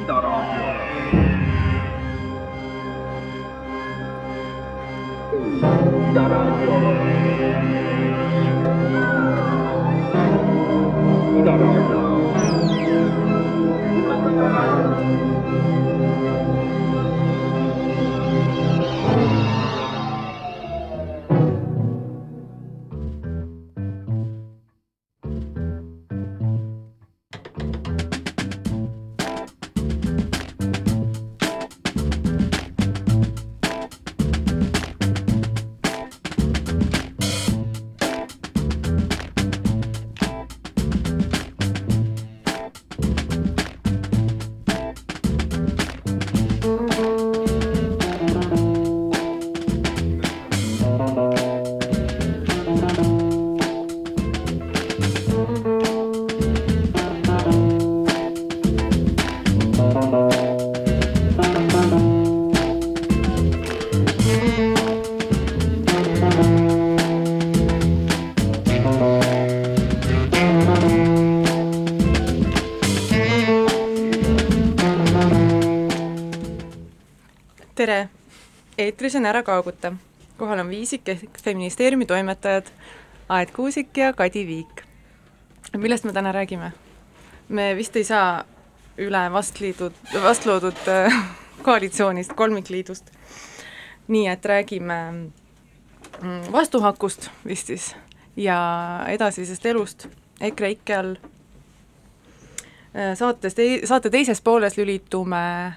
Ida Raadio. Ida Raadio. Ida Raadio. tere! Eetris on Ära kaaguta. kohal on Viisik ehk feministeeriumi toimetajad Aet Kuusik ja Kadi Viik. millest me täna räägime? me vist ei saa üle vastliidud, vastloodud äh, koalitsioonist, kolmikliidust. nii et räägime mm, vastuhakust vist siis ja edasisest elust EKREIKE all. Äh, saates, saate teises pooles lülitume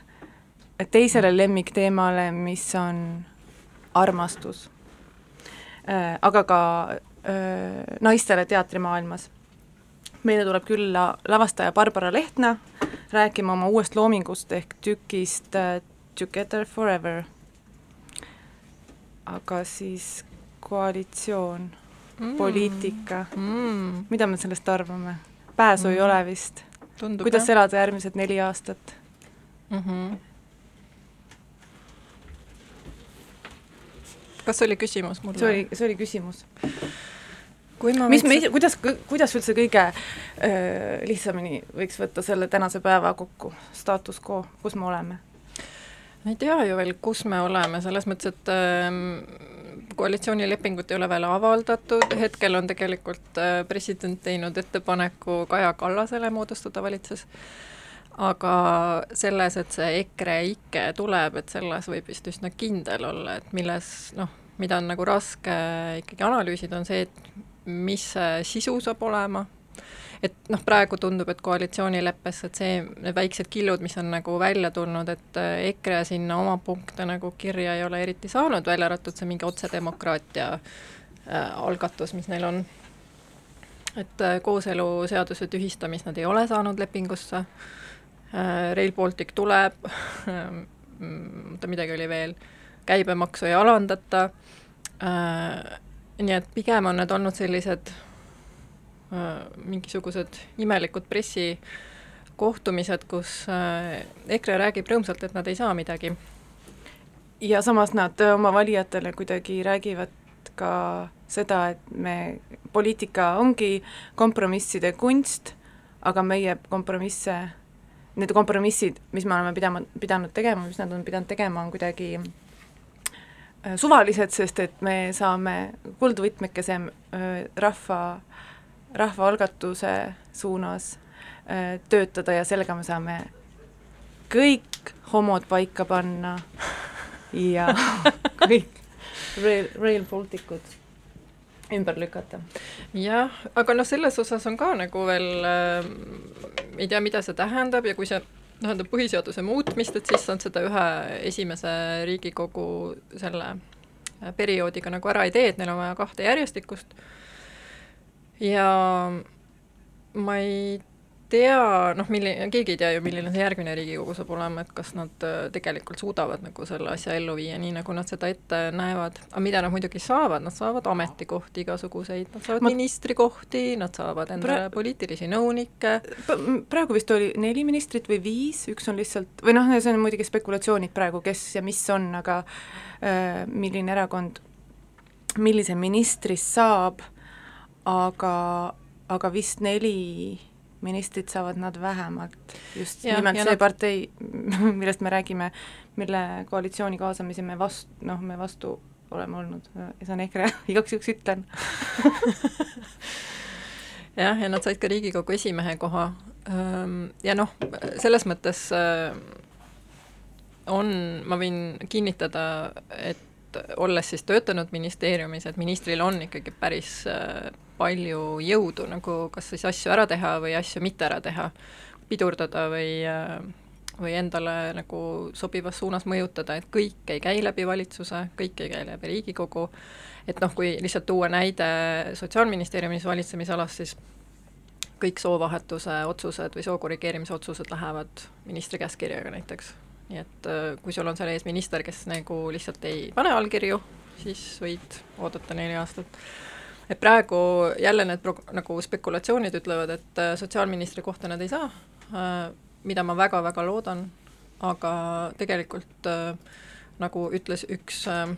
teisele lemmikteemale, mis on armastus. aga ka öö, naistele teatrimaailmas. meile tuleb külla lavastaja Barbara Lehtna rääkima oma uuest loomingust ehk tükist Together Forever. aga siis koalitsioon mm., poliitika mm., mida me sellest arvame? pääsu mm. ei ole vist. kuidas elada järgmised neli aastat mm? -hmm kas see oli küsimus mulle? see oli, see oli küsimus. mis me, kuidas, kuidas üldse kõige öö, lihtsamini võiks võtta selle tänase päeva kokku, staatus quo, kus me oleme? ma ei tea ju veel, kus me oleme, selles mõttes, et äh, koalitsioonilepingut ei ole veel avaldatud, hetkel on tegelikult äh, president teinud ettepaneku Kaja Kallasele moodustada valitsus, aga selles, et see EKRE ikke tuleb, et selles võib vist üsna kindel olla, et milles noh, mida on nagu raske ikkagi analüüsida, on see, et mis see sisu saab olema, et noh, praegu tundub, et koalitsioonileppes, et see, need väiksed killud, mis on nagu välja tulnud, et EKRE sinna oma punkte nagu kirja ei ole eriti saanud, välja arvatud see mingi otsedemokraatia äh, algatus, mis neil on. et äh, kooseluseaduse tühistamist nad ei ole saanud lepingusse äh,, Rail Baltic tuleb oota, midagi oli veel, käibemaksu ei alandata äh,, nii et pigem on need olnud sellised äh, mingisugused imelikud pressikohtumised, kus äh, EKRE räägib rõõmsalt, et nad ei saa midagi. ja samas nad oma valijatele kuidagi räägivad ka seda, et me, poliitika ongi kompromisside kunst, aga meie kompromisse, need kompromissid, mis me oleme pidama, pidanud tegema, mis nad on pidanud tegema, on kuidagi Äh, suvalised, sest et me saame kuldvõtmekese äh, rahva, rahvaalgatuse suunas äh, töötada ja sellega me saame kõik homod paika panna ja kõik Rail, Rail Balticud ümber lükata. jah, aga noh, selles osas on ka nagu veel äh,, ei tea, mida see tähendab ja kui see tähendab põhiseaduse muutmist, et siis nad seda ühe esimese Riigikogu selle äh, perioodiga nagu ära ei tee, et neil on vaja kahte järjestikust. ja ma ei tea, noh, milline, keegi ei tea ju, milline see järgmine Riigikogu saab olema, et kas nad äh, tegelikult suudavad nagu selle asja ellu viia, nii nagu nad seda ette näevad. aga mida nad muidugi saavad, nad saavad ametikohti igasuguseid, nad saavad Ma... ministrikohti, nad saavad endale pra... poliitilisi nõunikke. praegu vist oli neli ministrit või viis, üks on lihtsalt, või noh, see on muidugi spekulatsioonid praegu, kes ja mis on, aga äh, milline erakond millise ministrist saab, aga, aga vist neli ministrid saavad nad vähemalt. just Ja, nimelt ja see nad- partei, millest me räägime, mille koalitsiooni kaasamise me vastu, noh, me vastu oleme olnud ja see on EKRE, igaks juhuks ütlen. jah, ja nad said ka Riigikogu esimehe koha ja noh, selles mõttes on, ma võin kinnitada, et olles siis töötanud ministeeriumis, et ministril on ikkagi päris äh, palju jõudu nagu kas siis asju ära teha või asju mitte ära teha, pidurdada või äh, või endale nagu sobivas suunas mõjutada, et kõik ei käi läbi valitsuse, kõik ei käi läbi Riigikogu, et noh, kui lihtsalt tuua näide Sotsiaalministeeriumis valitsemisalas, siis kõik soovahetuse otsused või soo korrigeerimise otsused lähevad ministri käskkirjaga näiteks. Nii et äh, kui sul on seal ees minister, kes nagu lihtsalt ei pane allkirju, siis võid oodata neli aastat. et praegu jälle need pro-, nagu spekulatsioonid ütlevad, et äh, sotsiaalministri kohta nad ei saa, mida ma väga-väga loodan, aga tegelikult äh, nagu ütles üks äh,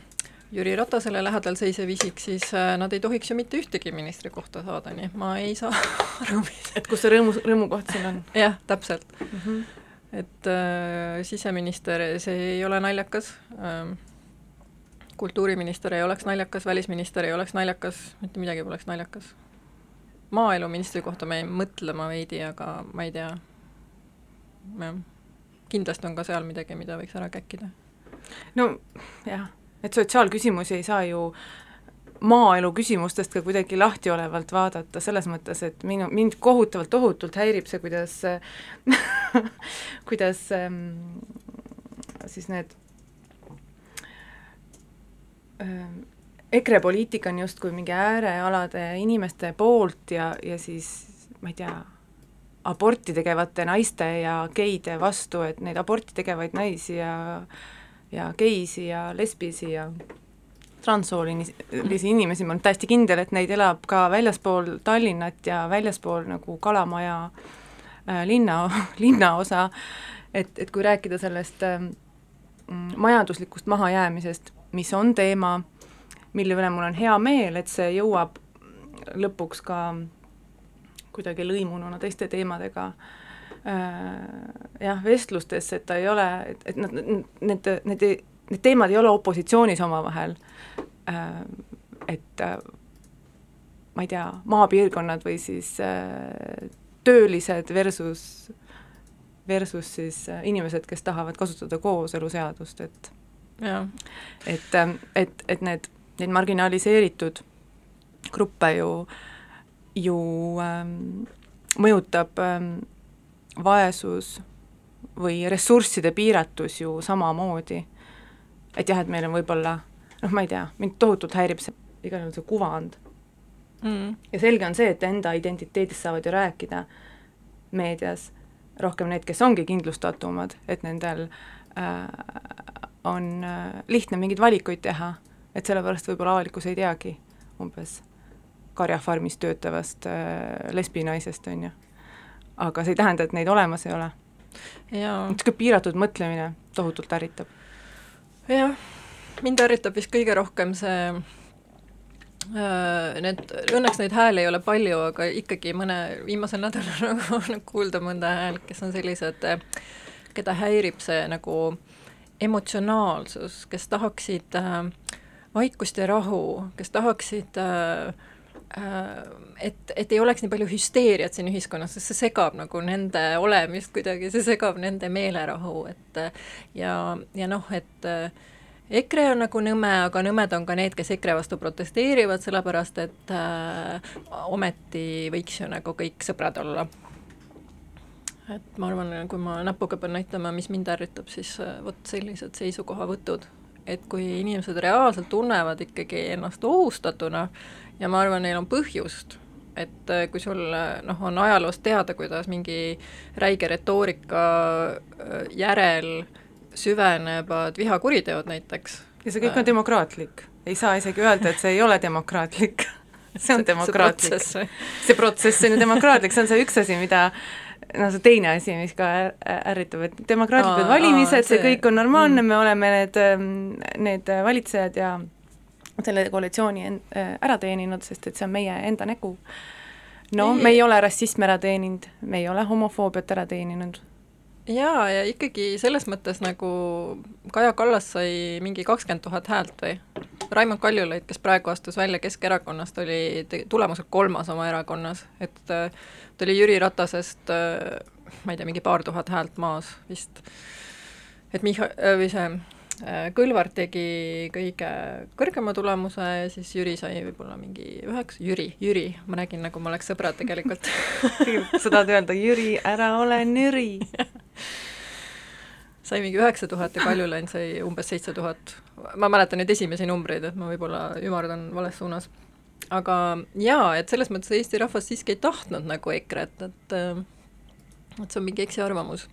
Jüri Ratasele lähedal seisev isik, siis äh, nad ei tohiks ju mitte ühtegi ministri kohta saada, nii et ma ei saa aru, mis et kus see rõõmu, rõõmukoht siin on jah, täpselt mm. -hmm. Et äh, siseminister, see ei ole naljakas ähm,, kultuuriminister ei oleks naljakas, välisminister ei oleks naljakas, mitte midagi poleks naljakas. maaeluministri kohta me jäime mõtlema veidi, aga ma ei tea, jah, kindlasti on ka seal midagi, mida võiks ära käkkida. no jah, et sotsiaalküsimusi ei saa ju maaelu küsimustest ka kuidagi lahtiolevalt vaadata, selles mõttes, et minu, mind kohutavalt tohutult häirib see, kuidas kuidas ähm, siis need ähm, EKRE poliitika on justkui mingi äärealade inimeste poolt ja, ja siis ma ei tea, aborti tegevate naiste ja geide vastu, et neid aborti tegevaid naisi ja ja geisi ja lesbisi ja transsoolisi inimesi, ma olen täiesti kindel, et neid elab ka väljaspool Tallinnat ja väljaspool nagu Kalamaja äh, linna, linnaosa, et, et kui rääkida sellest äh, majanduslikust mahajäämisest, mis on teema, mille üle mul on hea meel, et see jõuab lõpuks ka kuidagi lõimununa teiste teemadega äh, jah, vestlustesse, et ta ei ole, et, et nad, need, need, need teemad ei ole opositsioonis omavahel äh,, et äh, ma ei tea, maapiirkonnad või siis äh, töölised versus, versus siis inimesed, kes tahavad kasutada kooseluseadust, et jah, et, et, et need, neid marginaliseeritud gruppe ju, ju ähm, mõjutab ähm, vaesus või ressursside piiratus ju samamoodi. Et jah, et meil on võib-olla noh, ma ei tea, mind tohutult häirib see, igal juhul see kuvand mm. ja selge on see, et enda identiteedist saavad ju rääkida meedias rohkem need, kes ongi kindlustatumad, et nendel äh, on äh, lihtne mingeid valikuid teha, et sellepärast võib-olla avalikkus ei teagi umbes karjafarmis töötavast äh, lesbinaisest, on ju. aga see ei tähenda, et neid olemas ei ole. niisugune piiratud mõtlemine tohutult ärritab. Jah, mind ärritab vist kõige rohkem see äh, Need, õnneks neid hääli ei ole palju, aga ikkagi mõne, viimasel nädalal nagu on kuulda mõnda häält, kes on sellised, keda häirib see nagu emotsionaalsus, kes tahaksid äh, vaikust ja rahu, kes tahaksid äh, et, et ei oleks nii palju hüsteeriat siin ühiskonnas, sest see segab nagu nende olemist kuidagi, see segab nende meelerahu, et ja, ja noh, et äh, EKRE on nagu nõme, aga nõmed on ka need, kes EKRE vastu protesteerivad, sellepärast et äh, ometi võiks ju nagu kõik sõbrad olla. et ma arvan, kui ma näpuga pean näitama, mis mind ärritab, siis äh, vot sellised seisukohavõtud, et kui inimesed reaalselt tunnevad ikkagi ennast ohustatuna ja ma arvan, neil on põhjust, et äh, kui sul noh, on ajaloost teada, kuidas mingi räige retoorika äh, järel süvenevad vihakuriteod näiteks. ja see kõik on demokraatlik, ei saa isegi öelda, et see ei ole demokraatlik see on demokraatlik. see protsess on ju demokraatlik, see on see üks asi, mida no see teine asi, mis ka ärritab, et demokraatlikud Aa, valimised, see see- kõik on normaalne mm. me oleme need, need valitsejad ja selle koalitsiooni en- ära teeninud, sest et see on meie enda nägu. no Ei. me ei ole rassismi ära teeninud, me ei ole homofoobiat ära teeninud. jaa, ja ikkagi selles mõttes nagu Kaja Kallas sai mingi kakskümmend tuhat häält või? Raimond Kaljulaid, kes praegu astus välja Keskerakonnast, oli tulemusega kolmas oma erakonnas, et äh, ta oli Jüri Ratasest äh, ma ei tea, mingi paar tuhat häält maas vist. et Micha- äh, või see äh, Kõlvart tegi kõige kõrgema tulemuse ja siis Jüri sai võib-olla mingi üheksa, Jüri, Jüri, ma räägin, nagu ma oleks sõbrad tegelikult sa tahad öelda, Jüri, ära ole nüri. sai mingi üheksa tuhat ja Kaljulaid sai umbes seitse tuhat. ma mäletan neid esimesi numbreid, et ma võib-olla ümardan vales suunas. Aga jaa, et selles mõttes Eesti rahvas siiski ei tahtnud nagu EKRE-t, et äh, et see on mingi eksiarvamus.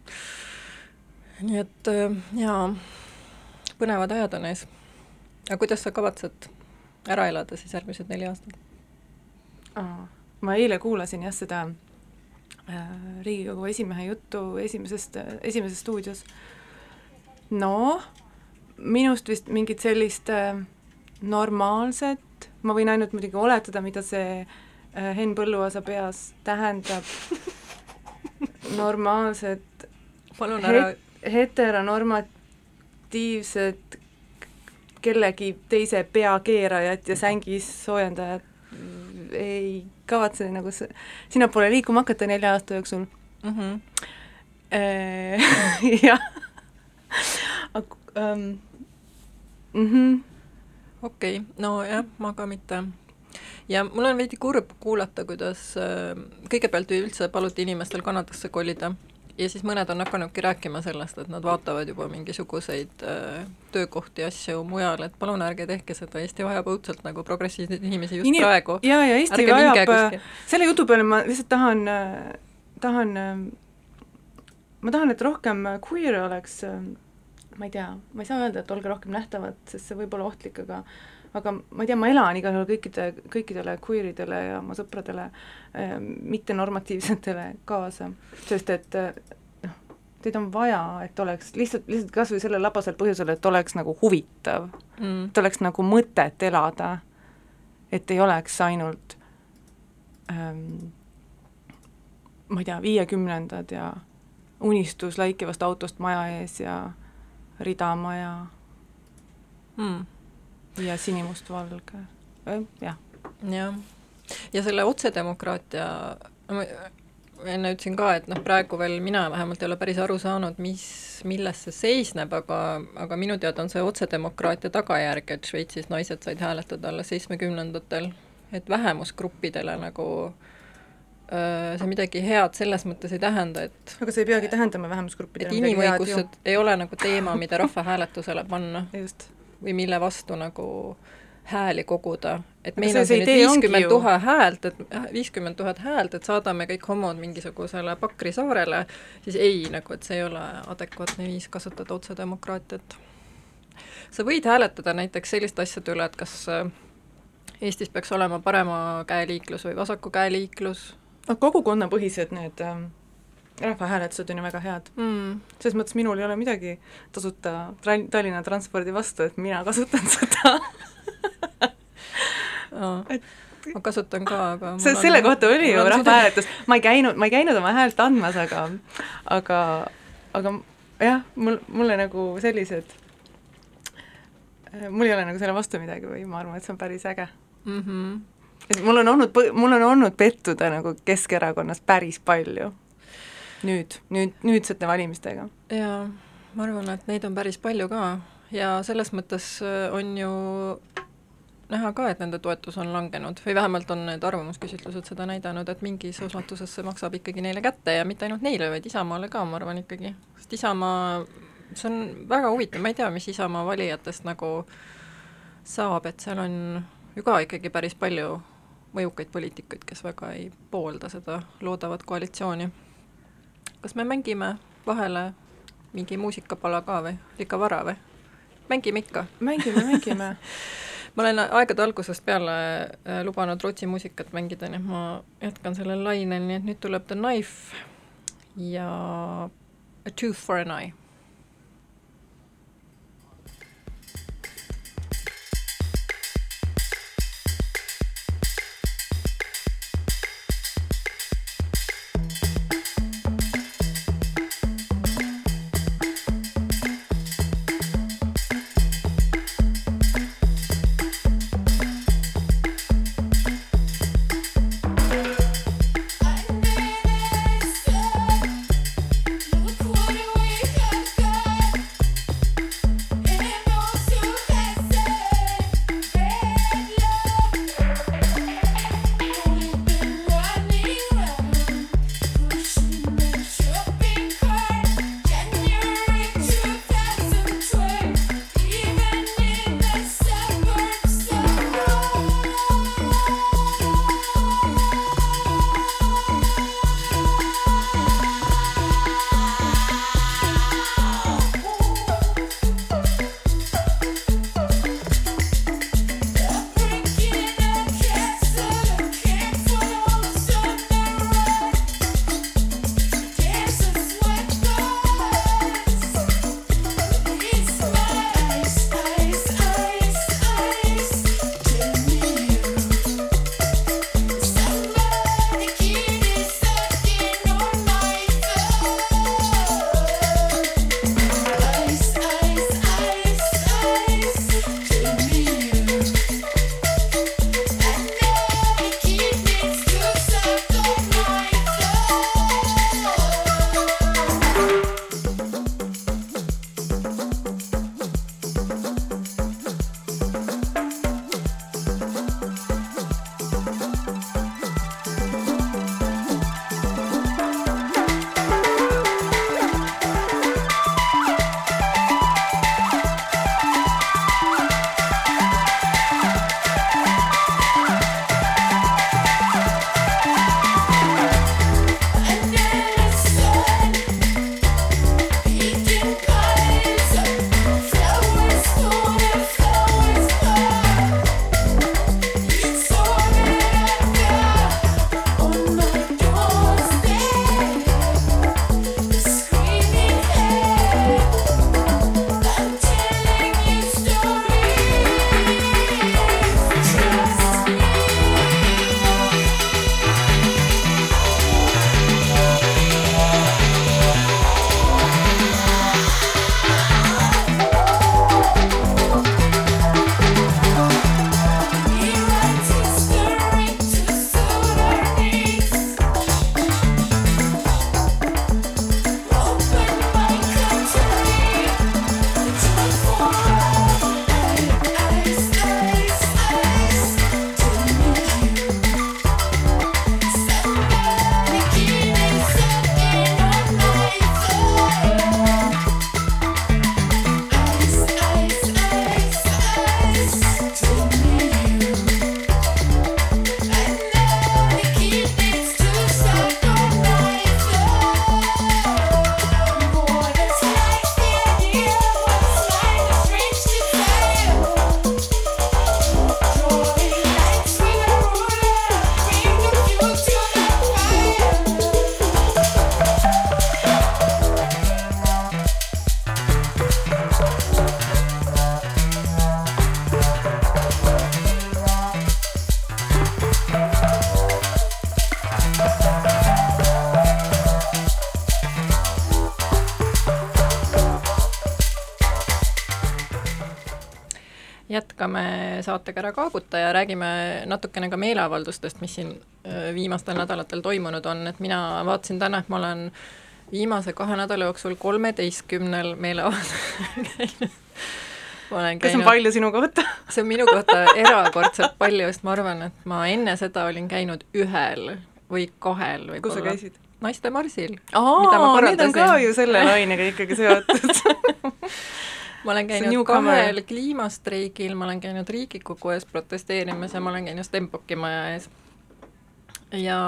nii et äh, jaa, põnevad ajad on ees. aga kuidas sa kavatsed ära elada siis järgmised neli aastat? ma eile kuulasin jah, seda äh, Riigikogu esimehe juttu esimesest, esimeses stuudios. noh, minust vist mingit sellist äh, normaalset, ma võin ainult muidugi oletada, mida see äh, Henn Põlluaasa peas tähendab, normaalset palun ära het- heteronormatiivset kellegi teise peakeerajat ja sängis soojendajat ei kavatse nagu sinnapoole liikuma hakata nelja aasta jooksul mm. -hmm. jah. Ähm, mhm. Okei okay., nojah, ma ka mitte. ja mul on veidi kurb kuulata, kuidas äh, kõigepealt üldse paluti inimestel Kanadasse kolida ja siis mõned on hakanudki rääkima sellest, et nad vaatavad juba mingisuguseid äh, töökohti, asju mujal, et palun ärge tehke seda, Eesti vajab õudselt nagu progressiivseid inimesi just Inim- praegu. ja, ja Eesti Ärge vajab, kuskile. selle jutu peale ma lihtsalt tahan, tahan, ma tahan, et rohkem queer'e oleks, ma ei tea, ma ei saa öelda, et olge rohkem nähtavad, sest see võib olla ohtlik, aga aga ma ei tea, ma elan igal juhul kõikide, kõikidele queer idele ja oma sõpradele äh, mittenormatiivsetele kaasa, sest et äh, noh, teid on vaja, et oleks lihtsalt, lihtsalt kas või sellel labasel põhjusel, et oleks nagu huvitav. Mm. et oleks nagu mõtet elada, et ei oleks ainult ähm, ma ei tea, viiekümnendad ja unistus läikivast autost maja ees ja ridamaja Mm. ja sinimustvalge, jah. jah, ja selle otsedemokraatia, ma enne ütlesin ka, et noh, praegu veel mina vähemalt ei ole päris aru saanud, mis, milles see seisneb, aga, aga minu teada on see otsedemokraatia tagajärg, et Šveitsis naised said hääletada alles seitsmekümnendatel, et vähemusgruppidele nagu öö, see midagi head selles mõttes ei tähenda, et aga see ei peagi tähendama vähemusgruppidele et inimõigused ei ole nagu teema, mida rahvahääletusele panna. Või mille vastu nagu hääli koguda, et meil on siin nüüd viiskümmend tuhat häält, et viiskümmend tuhat häält, et saadame kõik homod mingisugusele Pakri saarele, siis ei, nagu et see ei ole adekvaatne viis kasutada otsedemokraatiat. sa võid hääletada näiteks selliste asjade üle, et kas äh, Eestis peaks olema parema käe liiklus või vasaku käe liiklus noh, kogukonnapõhised need ähm, rahvahääletused on ju väga head. mm. selles mõttes minul ei ole midagi tasuta Tal- Tallinna transpordi vastu, et mina kasutan seda Oh. Et- ma kasutan ka, aga see, selle on- kohta oli ju rahvahääletus, ma ei käinud, ma ei käinud oma häält andmas, aga aga, aga jah, mul, mulle nagu sellised, mul ei ole nagu selle vastu midagi või ma arvan, et see on päris äge. Mhm. Et mul on olnud, mul on olnud pettuda nagu Keskerakonnas päris palju. nüüd, nüüd, nüüdsete valimistega. jaa, ma arvan, et neid on päris palju ka ja selles mõttes äh, on ju näha ka, et nende toetus on langenud või vähemalt on need arvamusküsitlused seda näidanud, et mingis ulatuses see maksab ikkagi neile kätte ja mitte ainult neile, vaid Isamaale ka, ma arvan ikkagi. sest Isamaa, see on väga huvitav, ma ei tea, mis Isamaa valijatest nagu saab, et seal on ju ka ikkagi päris palju mõjukaid poliitikuid, kes väga ei poolda seda loodavat koalitsiooni. kas me mängime vahele mingi muusikapala ka või, ikka vara või? mängime ikka. mängime, mängime ma olen aegade algusest peale äh, lubanud Rootsi muusikat mängida, nii et ma jätkan sellel lainel, nii et nüüd tuleb The Knife ja A Tooth for an Eye. Jätkame saatega Ära kaaguta ja räägime natukene ka meeleavaldustest, mis siin äh, viimastel nädalatel toimunud on, et mina vaatasin täna, et ma olen viimase kahe nädala jooksul kolmeteistkümnel meeleavaldusel käinud. olen kas on käinud, palju sinu kohta? see on minu kohta erakordselt palju, sest ma arvan, et ma enne seda olin käinud ühel või kahel võib-olla. kus sa käisid? naiste marsil. aa, need on ka ju selle lainega ikkagi seotud ma olen käinud kahel kliimastreigil, ma olen käinud Riigikogu ees protesteerimas ja ma olen käinud Stenbocki maja ees. ja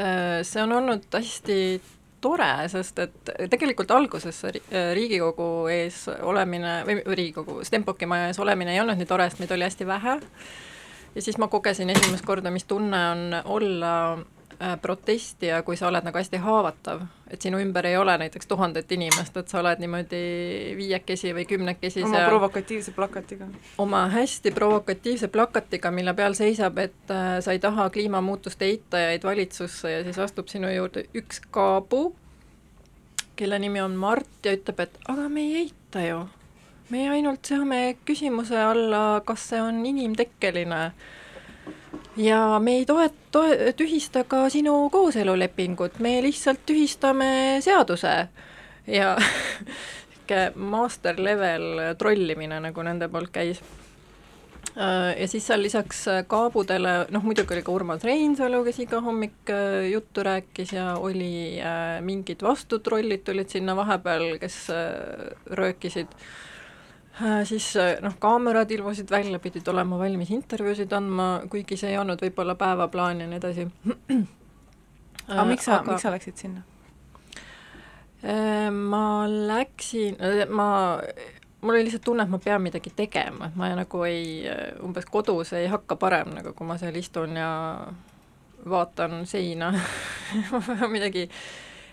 äh, see on olnud hästi tore, sest et tegelikult alguses äh, Riigikogu ees olemine või või Riigikogu, Stenbocki maja ees olemine ei olnud nii tore, sest meid oli hästi vähe. ja siis ma kogesin esimest korda, mis tunne on olla äh, protestija, kui sa oled nagu hästi haavatav, et sinu ümber ei ole näiteks tuhandet inimest, et sa oled niimoodi viiekesi või kümnekesi oma seal provokatiivse plakatiga. oma hästi provokatiivse plakatiga, mille peal seisab, et äh, sa ei taha kliimamuutuste eitajaid valitsusse ja siis astub sinu juurde üks kaabu, kelle nimi on Mart ja ütleb, et aga me ei eita ju. me ainult seame küsimuse alla, kas see on inimtekkeline ja me ei toe-, toe-, tühista ka sinu kooselulepingut, me lihtsalt tühistame seaduse ja niisugune master level trollimine, nagu nende poolt käis. ja siis seal lisaks kaabudele, noh muidugi oli ka Urmas Reinsalu, kes iga hommik äh, juttu rääkis ja oli äh, mingid vastutrollid tulid sinna vahepeal, kes äh, röökisid Äh, siis äh, noh, kaamerad ilmusid välja, pidid olema valmis intervjuusid andma, kuigi see ei olnud võib-olla päevaplaan ja nii edasi. aga miks sa, miks sa läksid sinna? Äh, ma läksin, ma, mul oli lihtsalt tunne, et ma pean midagi tegema, et ma nagu ei, umbes kodus ei hakka parem, nagu kui ma seal istun ja vaatan seina ma pean midagi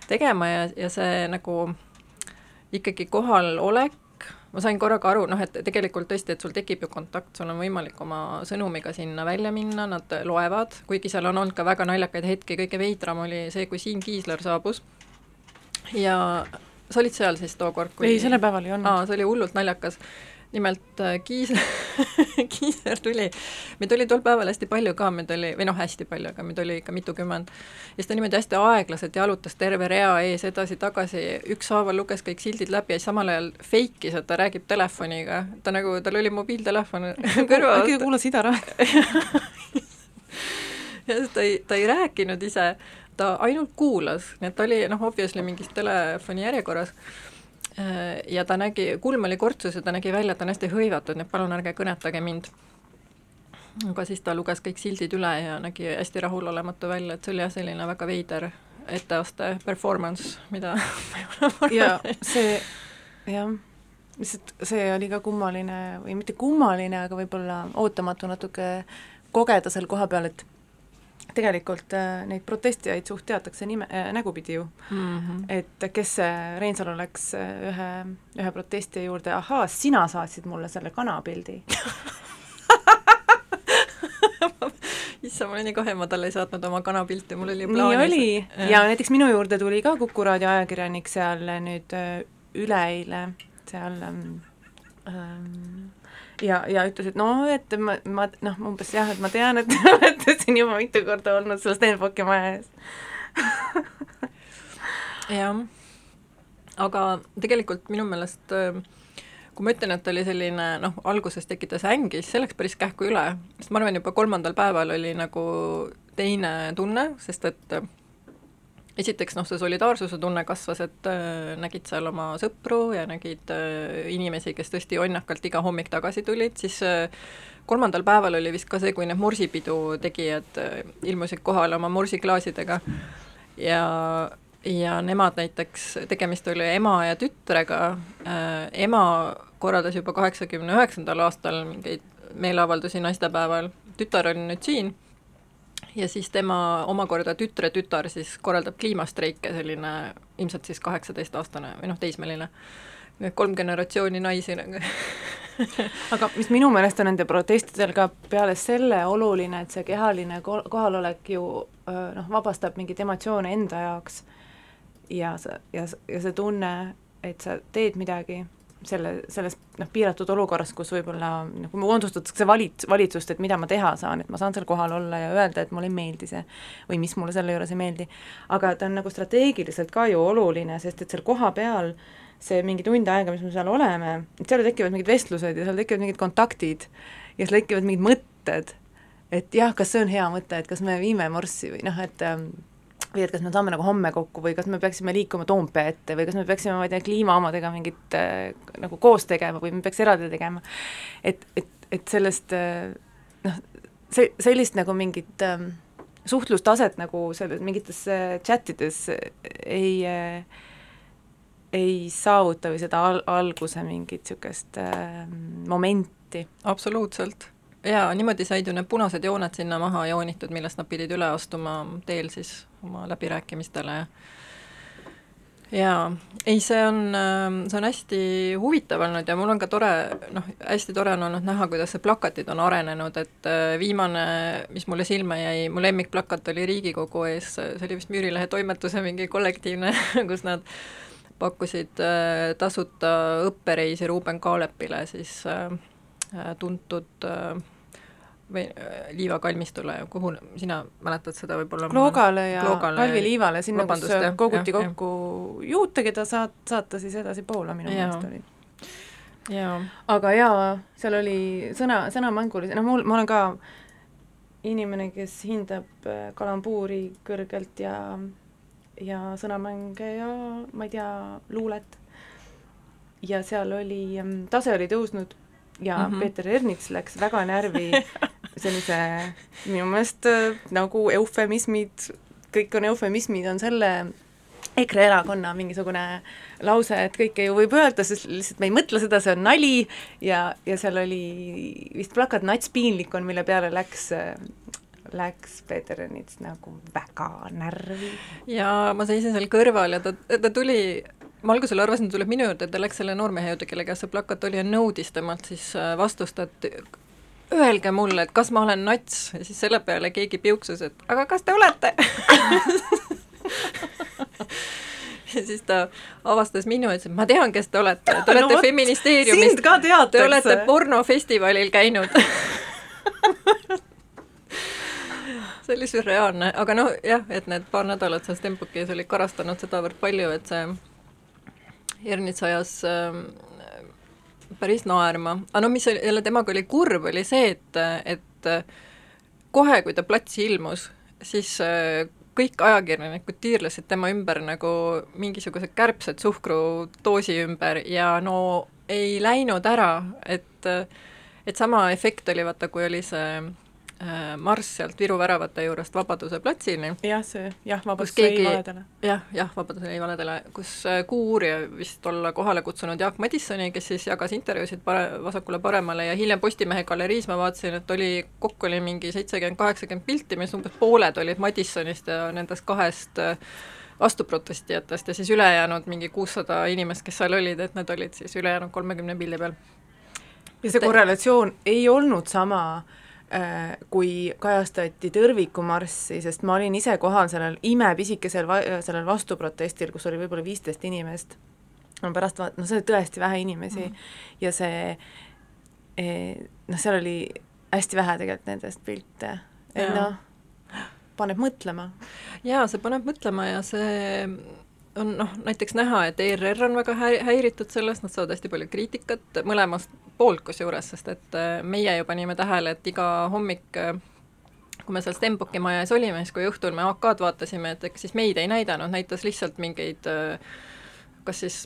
tegema ja, ja see nagu ikkagi kohalolek, ma sain korraga aru, noh, et tegelikult tõesti, et sul tekib ju kontakt, sul on võimalik oma sõnumiga sinna välja minna, nad loevad, kuigi seal on olnud ka väga naljakaid hetki, kõige veidram oli see, kui Siim Kiisler saabus ja sa olid seal siis tookord, kui ei, sellel päeval ei olnud. aa, see oli hullult naljakas. Nimelt äh, Kiisler Kiisler tuli, meid oli tol päeval hästi palju ka, meid oli, või noh, hästi palju, aga meid oli ikka mitukümmend. ja siis ta niimoodi hästi aeglaselt jalutas terve rea ees edasi-tagasi, ükshaaval luges kõik sildid läbi ja samal ajal fake'is, et ta räägib telefoniga. ta nagu, tal oli mobiiltelefon kõrva äkki ta kuulas Ida raadiot? ja siis ta ei, ta ei rääkinud ise, ta ainult kuulas, nii et ta oli noh, obviously mingis telefoni järjekorras ja ta nägi, kulm oli kortsus ja ta nägi välja, et ta on hästi hõivatud, nii et palun ärge kõnetage mind. aga siis ta luges kõik sildid üle ja nägi hästi rahulolematu välja, et see oli jah, selline väga veider etteaste performance, mida ja see, jah, lihtsalt see oli ka kummaline või mitte kummaline, aga võib-olla ootamatu natuke kogeda seal kohapeal, et tegelikult äh, neid protestijaid suht teatakse nime äh,, nägupidi ju mm. -hmm. et kes see Reinsalu läks äh, ühe, ühe protestija juurde, ahaa, sina saatsid mulle selle kanapildi issand, mul oli nii kahju, ma talle ei saatnud oma kanapilti, mul oli nii plaanis. oli ja näiteks minu juurde tuli ka Kuku raadio ajakirjanik seal nüüd äh, üleeile seal ähm, ähm, ja, ja ütles, et noh, et ma, ma noh, umbes jah, et ma tean, et te olete siin juba mitu korda olnud seal Stenbocki maja ees jah, aga tegelikult minu meelest äh, kui ma ütlen, et oli selline noh, alguses tekitas ängi, siis see läks päris kähku üle, sest ma arvan, juba kolmandal päeval oli nagu teine tunne, sest et esiteks noh, see solidaarsuse tunne kasvas, et äh, nägid seal oma sõpru ja nägid äh, inimesi, kes tõesti jonnakalt iga hommik tagasi tulid, siis äh, kolmandal päeval oli vist ka see, kui need morsipidu tegijad äh, ilmusid kohale oma morsiklaasidega. Ja ja nemad näiteks, tegemist oli ema ja tütrega äh,, ema korraldas juba kaheksakümne üheksandal aastal mingeid meeleavaldusi naistepäeval, tütar on nüüd siin ja siis tema omakorda tütre tütar siis korraldab kliimastreike, selline ilmselt siis kaheksateistaastane või noh, teismeline. kolm generatsiooni naisi nagu aga mis minu meelest on nende protestidel ka peale selle oluline, et see kehaline ko-, kohalolek ju noh, vabastab mingeid emotsioone enda jaoks ja sa, ja, ja see tunne, et sa teed midagi selle, selles noh, piiratud olukorras, kus võib-olla kui moodustatakse valit-, valitsust, et mida ma teha saan, et ma saan seal kohal olla ja öelda, et mulle ei meeldi see või mis mulle selle juures ei meeldi. aga ta on nagu strateegiliselt ka ju oluline, sest et seal kohapeal see mingi tund aega, mis me seal oleme, et seal tekivad mingid vestlused ja seal tekivad mingid kontaktid ja seal tekivad mingid mõtted, et jah, kas see on hea mõte, et kas me viime morssi või noh, et ähm, või et kas me saame nagu homme kokku või kas me peaksime liikuma Toompea ette või kas me peaksime, ma ei tea, kliimaomadega mingit äh, nagu koos tegema või me peaks eraldi tegema. et, et, et sellest äh, noh, see, sellist nagu mingit äh, suhtlustaset nagu selles mingites äh, chatides ei äh, ei saavuta või seda al-, alguse mingit niisugust äh, momenti. absoluutselt jaa, niimoodi said ju need punased jooned sinna maha joonitud, millest nad pidid üle astuma teel siis oma läbirääkimistele. Ja jaa, ei, see on, ähm, see on hästi huvitav olnud ja mul on ka tore, noh, hästi tore on olnud näha, kuidas see plakatid on arenenud, et äh, viimane, mis mulle silma jäi, mu lemmikplakat oli Riigikogu ees, see oli vist Müürilehe toimetuse mingi kollektiivne kus nad pakkusid äh, tasuta õppereisi Ruuben Kaalepile, siis äh, tuntud või äh, Liiva kalmistule, kuhu sina mäletad seda võib-olla? Kloogale ja Kloogale, Kalvi Liivale, sinna, kus koguti jah, kokku jah. juute, keda saat-, saata siis edasi Poola minu meelest oli. aga jaa, seal oli sõna, sõnamängulisi, noh mul, ma olen ka inimene, kes hindab äh, kalambuuri kõrgelt ja ja sõnamänge ja ma ei tea, luulet. ja seal oli, mm, tase oli tõusnud ja mm -hmm. Peeter Ernits läks väga närvi sellise minu meelest äh, nagu eufemismid, kõik on eufemismid, on selle EKRE erakonna mingisugune lause, et kõike ju võib öelda, sest lihtsalt me ei mõtle seda, see on nali ja, ja seal oli vist plakat Nats piinlik on, mille peale läks läks Peeter Ernits nagu väga närvi. ja ma seisin seal kõrval ja ta, ta tuli ma algusel arvasin, et tuleb minu juurde, ta läks selle noormehe juurde, kelle käes see plakat oli ja nõudis temalt siis äh, vastust, et öelge mulle, et kas ma olen nats. Ja siis selle peale keegi piuksus, et aga kas te olete? Ja siis ta avastas minu ja ütles, et ma tean, kes te olete, te olete no, Feministeeriumist. Te olete pornofestivalil käinud. See oli sürreaalne, aga noh, jah, et need paar nädalat seal Stembukis olid karastanud sedavõrd palju, et see Ernits ajas äh, päris naerma, aga no mis oli, jälle temaga oli kurb, oli see, et, et kohe, kui ta platsi ilmus, siis äh, kõik ajakirjanikud tiirlesid tema ümber nagu mingisugused kärbsed suhkrudoosi ümber ja no ei läinud ära, et et sama efekt oli vaata, kui oli see Äh, marss sealt Viru väravate juurest Vabaduse platsini. jah, see, jah, Vabadus jäi valedele. jah, jah, Vabadus jäi valedele, kus äh, Kuuuurija vist olla kohale kutsunud Jaak Madissoni, kes siis jagas intervjuusid pare-, vasakule-paremale ja hiljem Postimehe galeriis ma vaatasin, et oli, kokku oli mingi seitsekümmend, kaheksakümmend pilti, mis umbes pooled olid Madissonist ja nendest kahest äh, vastuprotestijatest ja siis ülejäänud mingi kuussada inimest, kes seal olid, et need olid siis ülejäänud kolmekümne pildi peal. ja see korrelatsioon ei olnud sama äh, Äh, kui kajastati tõrvikumarssi, sest ma olin ise kohal sellel imepisikesel va-, sellel vastuprotestil, kus oli võib-olla viisteist inimest, no pärast vaat-, no see oli tõesti vähe inimesi mm. ja see eh, noh, seal oli hästi vähe tegelikult nendest pilte, et noh, paneb mõtlema. jaa, see paneb mõtlema ja see on noh, näiteks näha, et ERR on väga hä-, häiritud sellest, nad saavad hästi palju kriitikat mõlemast poolt kusjuures, sest et äh, meie ju panime tähele, et iga hommik äh, kui me seal Stenbocki maja ees olime, siis kui õhtul me AK-d vaatasime, et eks siis meid ei näidanud, näitas lihtsalt mingeid äh, kas siis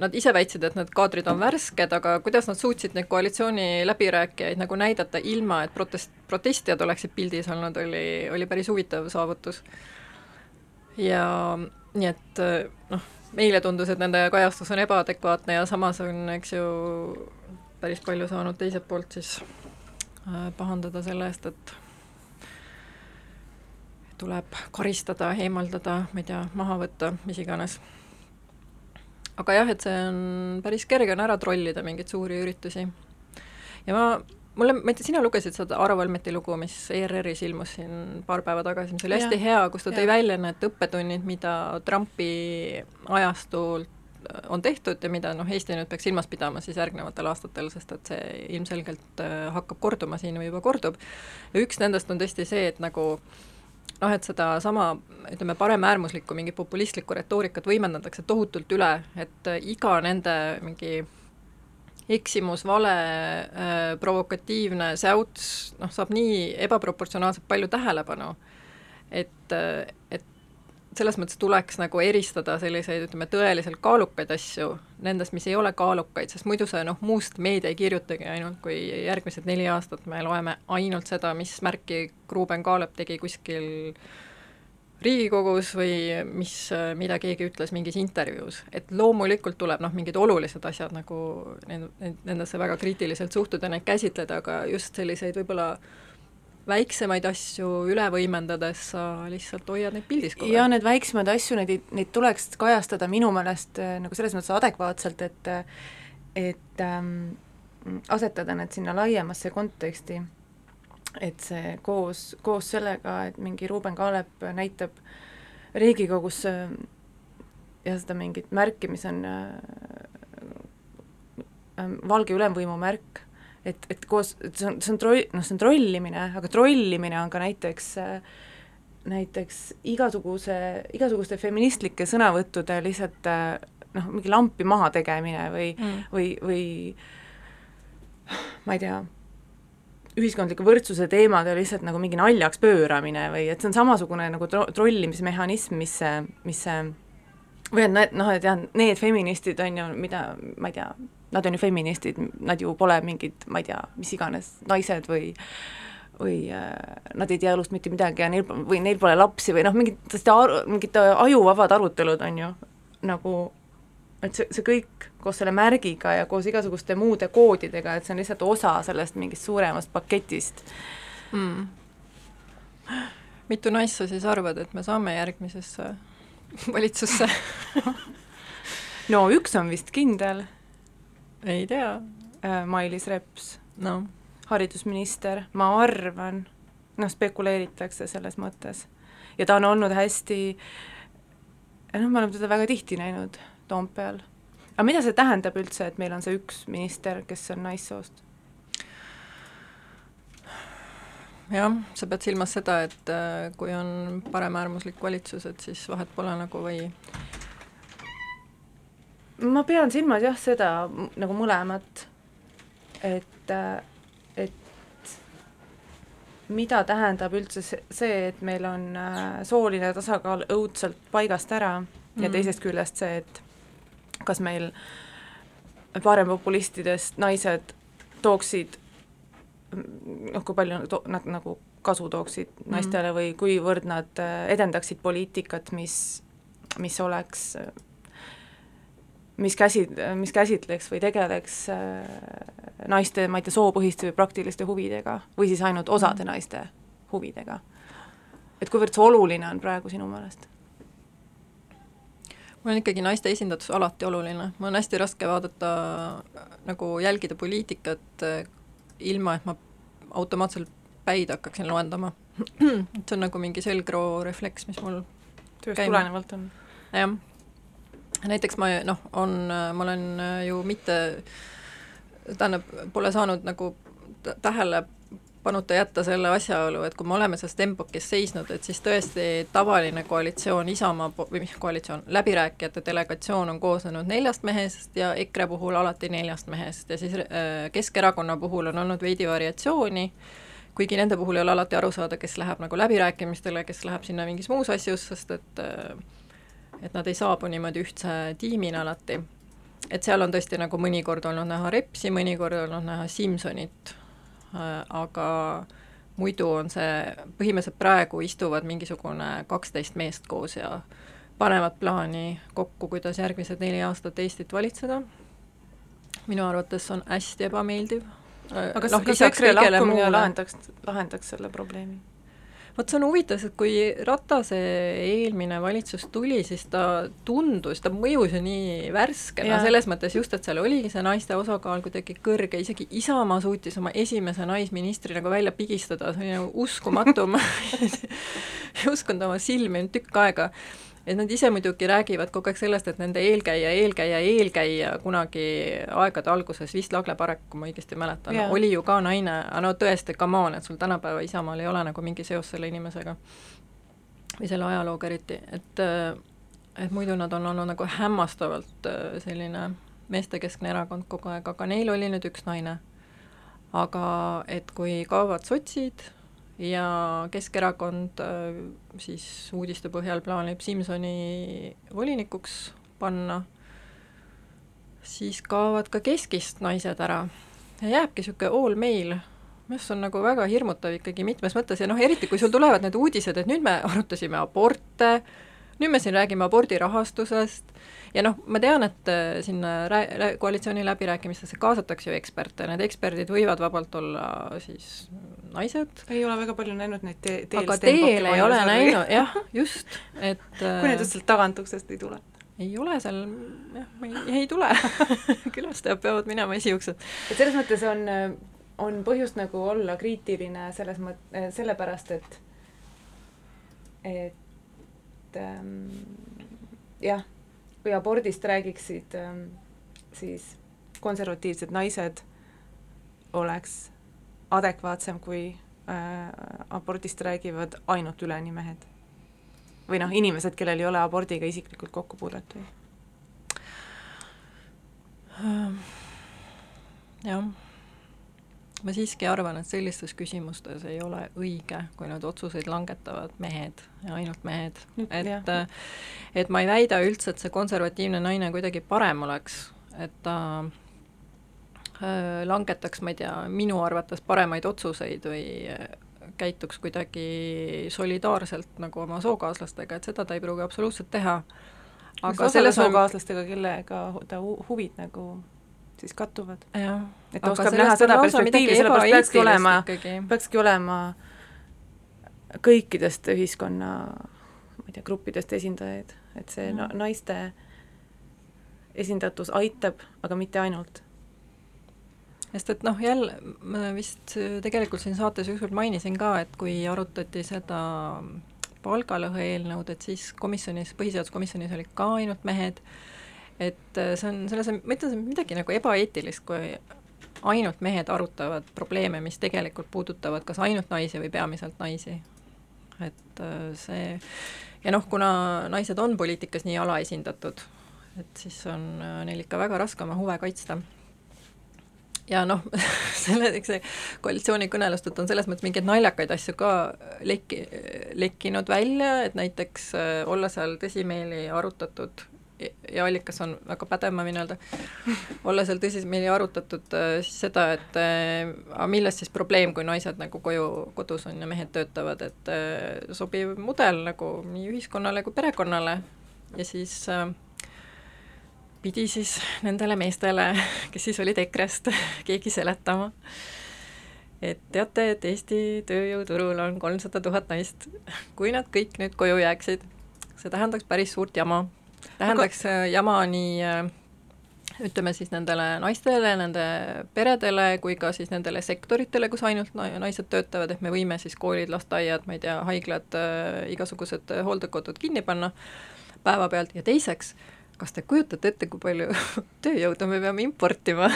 nad ise väitsid, et need kaadrid on värsked, aga kuidas nad suutsid neid koalitsiooni läbirääkijaid nagu näidata, ilma et protest, protestijad oleksid pildis olnud, oli, oli päris huvitav saavutus. ja nii et äh, noh, meile tundus, et nende kajastus on ebaadekvaatne ja samas on, eks ju, päris palju saanud teiselt poolt siis äh, pahandada selle eest, et tuleb karistada, eemaldada, ma ei tea, maha võtta, mis iganes. aga jah, et see on päris kerge on ära trollida mingeid suuri üritusi. ja ma mulle, ma ei tea, sina lugesid seda Aro Valmeti lugu, mis ERR-is ilmus siin paar päeva tagasi, mis oli hästi ja, hea, kus ta tõi välja need õppetunnid, mida Trumpi ajastult on tehtud ja mida noh, Eesti nüüd peaks silmas pidama siis järgnevatel aastatel, sest et see ilmselgelt äh, hakkab korduma siin või juba kordub. ja üks nendest on tõesti see, et nagu noh, et sedasama ütleme, paremäärmuslikku mingit populistlikku retoorikat võimendatakse tohutult üle, et äh, iga nende mingi eksimus, vale äh,, provokatiivne säuts, noh, saab nii ebaproportsionaalselt palju tähelepanu, et, et selles mõttes tuleks nagu eristada selliseid, ütleme, tõeliselt kaalukaid asju nendest, mis ei ole kaalukaid, sest muidu see noh, muust meedia ei kirjutagi ainult, kui järgmised neli aastat me loeme ainult seda, mis märki Ruuben Kaalep tegi kuskil Riigikogus või mis, mida keegi ütles mingis intervjuus, et loomulikult tuleb noh, mingid olulised asjad nagu nendesse väga kriitiliselt suhtuda, neid käsitleda, aga just selliseid võib-olla äh, väiksemaid asju üle võimendades sa lihtsalt hoiad neid pildis kogu aeg. ja need väiksemaid asju, neid, neid tuleks kajastada minu meelest äh, nagu selles mõttes adekvaatselt, et et ähm, asetada need sinna laiemasse konteksti, et see koos, koos sellega, et mingi Ruuben Kaalep näitab Riigikogus äh, ja seda mingit märki, mis on äh, äh, valge ülemvõimu märk et, et koos, et see on, see on troll, noh, see on trollimine, aga trollimine on ka näiteks näiteks igasuguse, igasuguste feministlike sõnavõttude lihtsalt noh, mingi lampi maha tegemine või mm., või, või ma ei tea, ühiskondliku võrdsuse teemade lihtsalt nagu mingi naljaks pööramine või et see on samasugune nagu tro-, trollimismehhanism, mis see, mis see või et need noh, et jah, need feministid on ju, mida ma ei tea, nad on ju feministid, nad ju pole mingid, ma ei tea, mis iganes, naised või või äh, nad ei tea elust mitte midagi ja neil, või neil pole lapsi või noh, mingid mingid ajuvabad arutelud on ju, nagu et see, see kõik koos selle märgiga ja koos igasuguste muude koodidega, et see on lihtsalt osa sellest mingist suuremast paketist. Mm.. mitu naist sa siis arvad, et me saame järgmisesse valitsusse? No üks on vist kindel. Ei tea. Äh, Mailis Reps. No.. haridusminister, ma arvan, noh, spekuleeritakse selles mõttes. ja ta on olnud hästi, noh, me oleme teda väga tihti näinud Toompeal. aga mida see tähendab üldse, et meil on see üks minister, kes on naissoost? jah, sa pead silmas seda, et äh, kui on paremäärmuslik valitsus, et siis vahet pole nagu või ma pean silmas jah, seda nagu mõlemat, et, et mida tähendab üldse see, et meil on äh, sooline tasakaal õudselt paigast ära mm. ja mhm. teisest küljest see, et kas meil parempopulistidest naised tooksid noh, kui palju to-, nad nagu kasu tooksid mm. naistele või kuivõrd nad äh, edendaksid poliitikat, mis, mis oleks mis käsi, mis käsitleks või tegeleks äh, naiste, ma ei tea, soopõhiste või praktiliste huvidega või siis ainult osade mm. naiste huvidega. et kuivõrd see oluline on praegu sinu meelest? Mul on ikkagi naiste esindatus alati oluline, mul on hästi raske vaadata, nagu jälgida poliitikat äh, ilma, et ma automaatselt päid hakkaksin loendama. et see on nagu mingi selgroo refleks, mis mul tööst tulenevalt on. jah näiteks ma noh, on, ma olen ju mitte, tähendab, pole saanud nagu tähelepanuta jätta selle asjaolu, et kui me oleme selles tempokis seisnud, et siis tõesti tavaline koalitsioon, Isamaa või mis koalitsioon, läbirääkijate delegatsioon on koosnenud neljast mehest ja EKRE puhul alati neljast mehest ja siis äh, Keskerakonna puhul on olnud veidi variatsiooni, kuigi nende puhul ei ole alati aru saada, kes läheb nagu läbirääkimistele, kes läheb sinna mingis muus asjus, sest et äh, et nad ei saabu niimoodi ühtse tiimina alati. et seal on tõesti nagu mõnikord olnud näha Repsi, mõnikord olnud näha Simsonit, aga muidu on see, põhimõtteliselt praegu istuvad mingisugune kaksteist meest koos ja panevad plaani kokku, kuidas järgmised neli aastat Eestit valitseda. minu arvates on hästi ebameeldiv. aga kas no,, kas EKRE lahkumine lahendaks, lahendaks selle probleemi? Vot see on huvitav, sest kui Ratase eelmine valitsus tuli, siis ta tundus, ta mõjus ju nii värskena, selles mõttes just, et seal oligi see naiste osakaal kuidagi kõrge, isegi Isamaa suutis oma esimese naisministri nagu välja pigistada, see oli nagu uskumatu ma ei uskunud oma silmi tükk aega et nad ise muidugi räägivad kogu aeg sellest, et nende eelkäija, eelkäija, eelkäija kunagi aegade alguses, vist Lagle Parek, kui ma õigesti mäletan, oli ju ka naine, aga no tõesti, come on, et sul tänapäeva Isamaal ei ole nagu mingi seos selle inimesega. või selle ajalooga eriti, et et muidu nad on olnud nagu hämmastavalt selline meestekeskne erakond kogu aeg, aga neil oli nüüd üks naine. aga et kui kaovad sotsid, ja Keskerakond äh, siis uudiste põhjal plaanib Simsoni volinikuks panna, siis kaovad ka keskist naised ära. Ja jääbki niisugune all male, mis on nagu väga hirmutav ikkagi mitmes mõttes. Ja noh, eriti kui sul tulevad need uudised, et nüüd me arutasime aborte, nüüd me siin räägime abordi rahastusest ja noh, ma tean, et äh, sinna rää-, koalitsiooni läbirääkimistesse kaasatakse ju eksperte, need eksperdid võivad vabalt olla siis naised. ei ole väga palju näinud neid te-, teel aga teel ei ole näinud, jah, just, et kui need just sealt tagantuksest ei tule? ei ole seal, jah, ei, ei tule külastajad peavad minema esiuksed. et selles mõttes on, on põhjust nagu olla kriitiline selles mõt-, sellepärast, et et ähm, jah või abordist räägiksid ähm, siis konservatiivsed naised, oleks adekvaatsem, kui äh, abordist räägivad ainult üleni mehed. või noh, inimesed, kellel ei ole abordiga isiklikult kokkupuudet või? jah ma siiski arvan, et sellistes küsimustes ei ole õige, kui need otsuseid langetavad mehed ja ainult mehed. et, et ma ei väida üldse, et see konservatiivne naine kuidagi parem oleks, et ta äh, langetaks, ma ei tea, minu arvates paremaid otsuseid või äh, käituks kuidagi solidaarselt nagu oma sookaaslastega, et seda ta ei pruugi absoluutselt teha. aga selle sookaaslastega, kellega ta huvid nagu siis kattuvad. Et ta oskab näha seda perspektiivi, sellepärast peakski olema, peakski olema kõikidest ühiskonna ma ei tea, gruppidest esindajaid, et see mm. naiste esindatus aitab, aga mitte ainult. sest et noh, jälle ma vist tegelikult siin saates ükskord mainisin ka, et kui arutati seda palgalõhe eelnõud, et siis komisjonis, põhiseaduskomisjonis olid ka ainult mehed et see on, selles ma ütlen, see on midagi nagu ebaeetilist, kui ainult mehed arutavad probleeme, mis tegelikult puudutavad kas ainult naisi või peamiselt naisi. et äh, see ja noh, kuna naised on poliitikas nii alaesindatud, et siis on äh, neil ikka väga raske oma huve kaitsta ja noh, selle, eks see koalitsioonikõnelustelt on selles mõttes mingeid naljakaid asju ka lekki, lekkinud välja, et näiteks olla seal tõsimeeli arutatud ja allikas on väga pädev, ma võin öelda, olla seal tõsisemini arutatud äh, siis seda, et äh, aga milles siis probleem, kui naised nagu koju, kodus on ja mehed töötavad, et äh, sobiv mudel nagu nii ühiskonnale kui perekonnale. Ja siis äh, pidi siis nendele meestele, kes siis olid EKRE-st, keegi seletama, et teate, et Eesti tööjõuturul on kolmsada tuhat naist. kui nad kõik nüüd koju jääksid, see tähendaks päris suurt jama tähendaks Aga... Äh, jama nii äh, ütleme siis nendele naistele, nende peredele kui ka siis nendele sektoritele, kus ainult naised töötavad, et me võime siis koolid, lasteaiad, ma ei tea, haiglad äh,, igasugused hooldekodud kinni panna päevapealt ja teiseks, kas te kujutate ette, kui palju tööjõudu me peame importima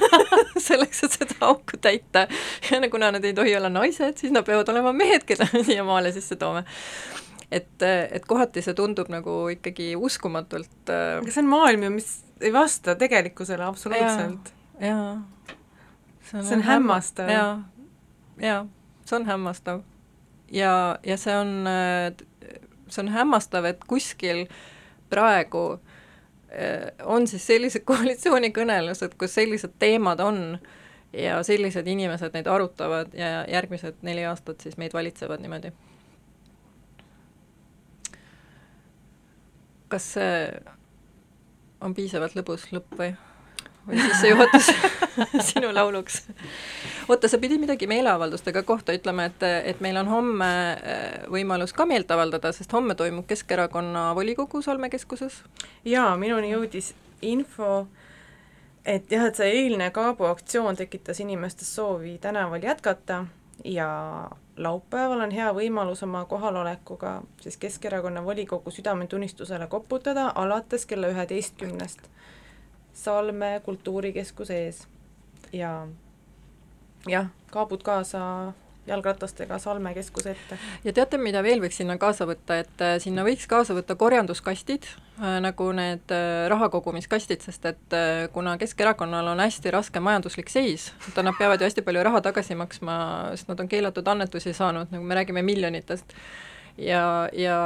selleks, et seda auku täita? Ja kuna nad ei tohi olla naised, siis nad peavad olema mehed, keda me siia maale sisse toome et, et kohati see tundub nagu ikkagi uskumatult äh, aga see on maailm ju, mis ei vasta tegelikkusele absoluutselt. jaa. see on, see on hämmastav. jaa, jaa, see on hämmastav. ja, ja see on, see on hämmastav, et kuskil praegu äh, on siis sellised koalitsioonikõnelused, kus sellised teemad on ja sellised inimesed neid arutavad ja järgmised neli aastat siis meid valitsevad niimoodi kas see on piisavalt lõbus lõpp või? või sissejuhatus sinu lauluks? oota, sa pidid midagi meeleavaldustega kohta ütlema, et, et meil on homme äh, võimalus ka meelt avaldada, sest homme toimub Keskerakonna volikogu Salme keskuses. jaa, minuni jõudis info, et jah, et see eilne Kaabo aktsioon tekitas inimestes soovi tänaval jätkata ja laupäeval on hea võimalus oma kohalolekuga siis Keskerakonna volikogu südametunnistusele koputada alates kella üheteistkümnest Salme kultuurikeskuse ees. ja jah, kaabud kaasa jalgratastega Salme keskuse ette. ja teate, mida veel võiks sinna kaasa võtta, et äh, sinna võiks kaasa võtta korjanduskastid äh,, nagu need äh, rahakogumiskastid, sest et kuna Keskerakonnal on hästi raske majanduslik seis, et nad peavad ju hästi palju raha tagasi maksma, sest nad on keelatud annetusi saanud, nagu me räägime miljonitest, ja, ja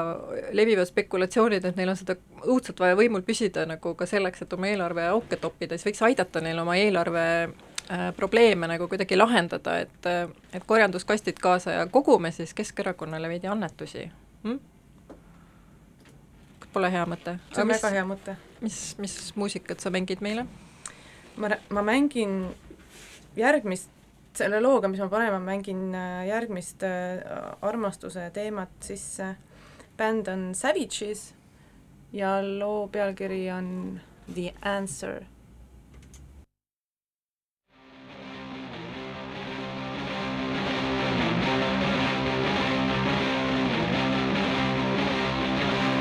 levivad spekulatsioonid, et neil on seda õudselt vaja võimul püsida nagu ka selleks, et oma eelarve auke toppida, siis võiks aidata neil oma eelarve probleeme nagu kuidagi lahendada, et, et korjanduskastid kaasa ja kogume siis Keskerakonnale veidi annetusi hm?? Pole hea mõte? see on väga hea mõte. mis, mis muusikat sa mängid meile? ma, ma mängin järgmist, selle looga, mis ma panen, ma mängin äh, järgmist äh, armastuse teemat sisse. bänd on Savages ja loo pealkiri on The Answer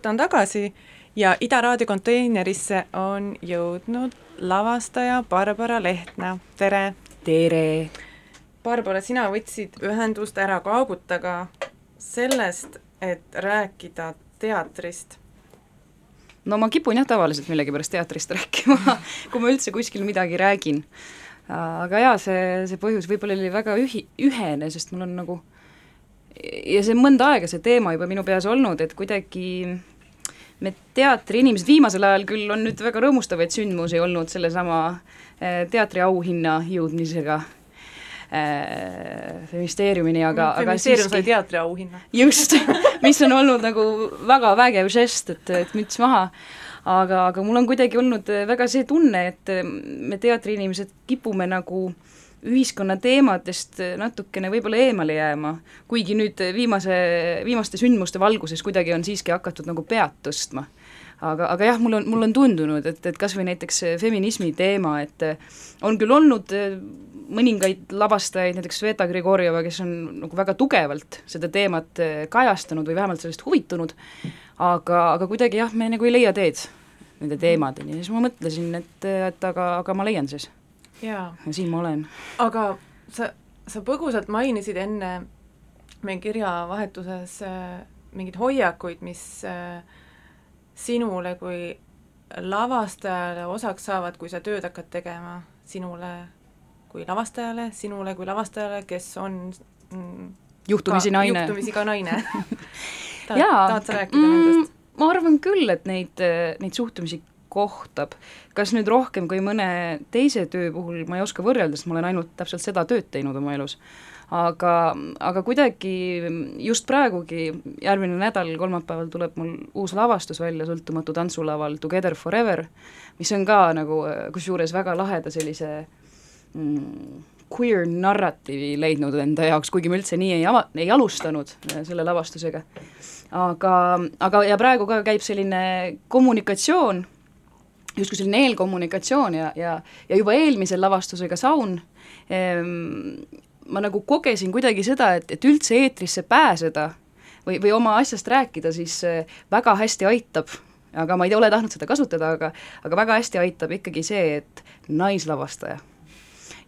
kaaguta on tagasi ja Ida raadio konteinerisse on jõudnud lavastaja Barbara Lehtna, tere! tere! Barbara, sina võtsid ühendust Ära kaagutaga sellest, et rääkida teatrist. no ma kipun jah tavaliselt millegipärast teatrist rääkima, kui ma üldse kuskil midagi räägin. aga jaa, see, see põhjus võib-olla oli väga ühi-, ühene, sest mul on nagu ja see on mõnda aega, see teema juba minu peas olnud, et kuidagi me teatriinimesed, viimasel ajal küll on nüüd väga rõõmustavaid sündmusi olnud sellesama eh, teatriauhinna jõudmisega äh, ministeeriumini, aga, aga feministeerium sai siiski teatriauhinna. just, mis on olnud nagu väga vägev žest, et, et müts maha aga, aga mul on kuidagi olnud väga see tunne, et me teatriinimesed kipume nagu ühiskonna teemadest natukene võib-olla eemale jääma, kuigi nüüd viimase, viimaste sündmuste valguses kuidagi on siiski hakatud nagu pead tõstma. aga, aga jah, mul on, mul on tundunud, et, et kas või näiteks feminismi teema, et on küll olnud mõningaid lavastajaid, näiteks Sveta Grigorjeva, kes on nagu väga tugevalt seda teemat kajastanud või vähemalt sellest huvitunud, aga, aga kuidagi jah, me nagu ei leia teed nende teemadeni ja siis ma mõtlesin, et, et aga, aga ma leian siis. Ja siin ma olen. aga sa, sa põgusalt mainisid enne meie kirjavahetuses äh, mingeid hoiakuid, mis äh, sinule kui lavastajale osaks saavad, kui sa tööd hakkad tegema, sinule kui lavastajale, sinule kui lavastajale, kes on mm, juhtumisi ka, naine. juhtumisi ka naine Ta, tahad sa rääkida mm, nendest? ma arvan küll, et neid, neid suhtumisi kohtab. kas nüüd rohkem kui mõne teise töö puhul, ma ei oska võrrelda, sest ma olen ainult täpselt seda tööd teinud oma elus. aga, aga kuidagi just praegugi, järgmine nädal, kolmapäeval tuleb mul uus lavastus välja Sõltumatu tantsulaval Together Forever, mis on ka nagu kusjuures väga laheda sellise mm, queer narratiivi leidnud enda jaoks, kuigi ma üldse nii ei ava-, ei alustanud äh, selle lavastusega. aga, aga ja praegu ka käib selline kommunikatsioon, justkui selline eelkommunikatsioon ja, ja, ja juba eelmisel lavastusega Saun ehm, ma nagu kogesin kuidagi seda, et, et üldse eetrisse pääseda või, või oma asjast rääkida, siis äh, väga hästi aitab. Aga ma ei ole tahtnud seda kasutada, aga aga väga hästi aitab ikkagi see, et naislavastaja.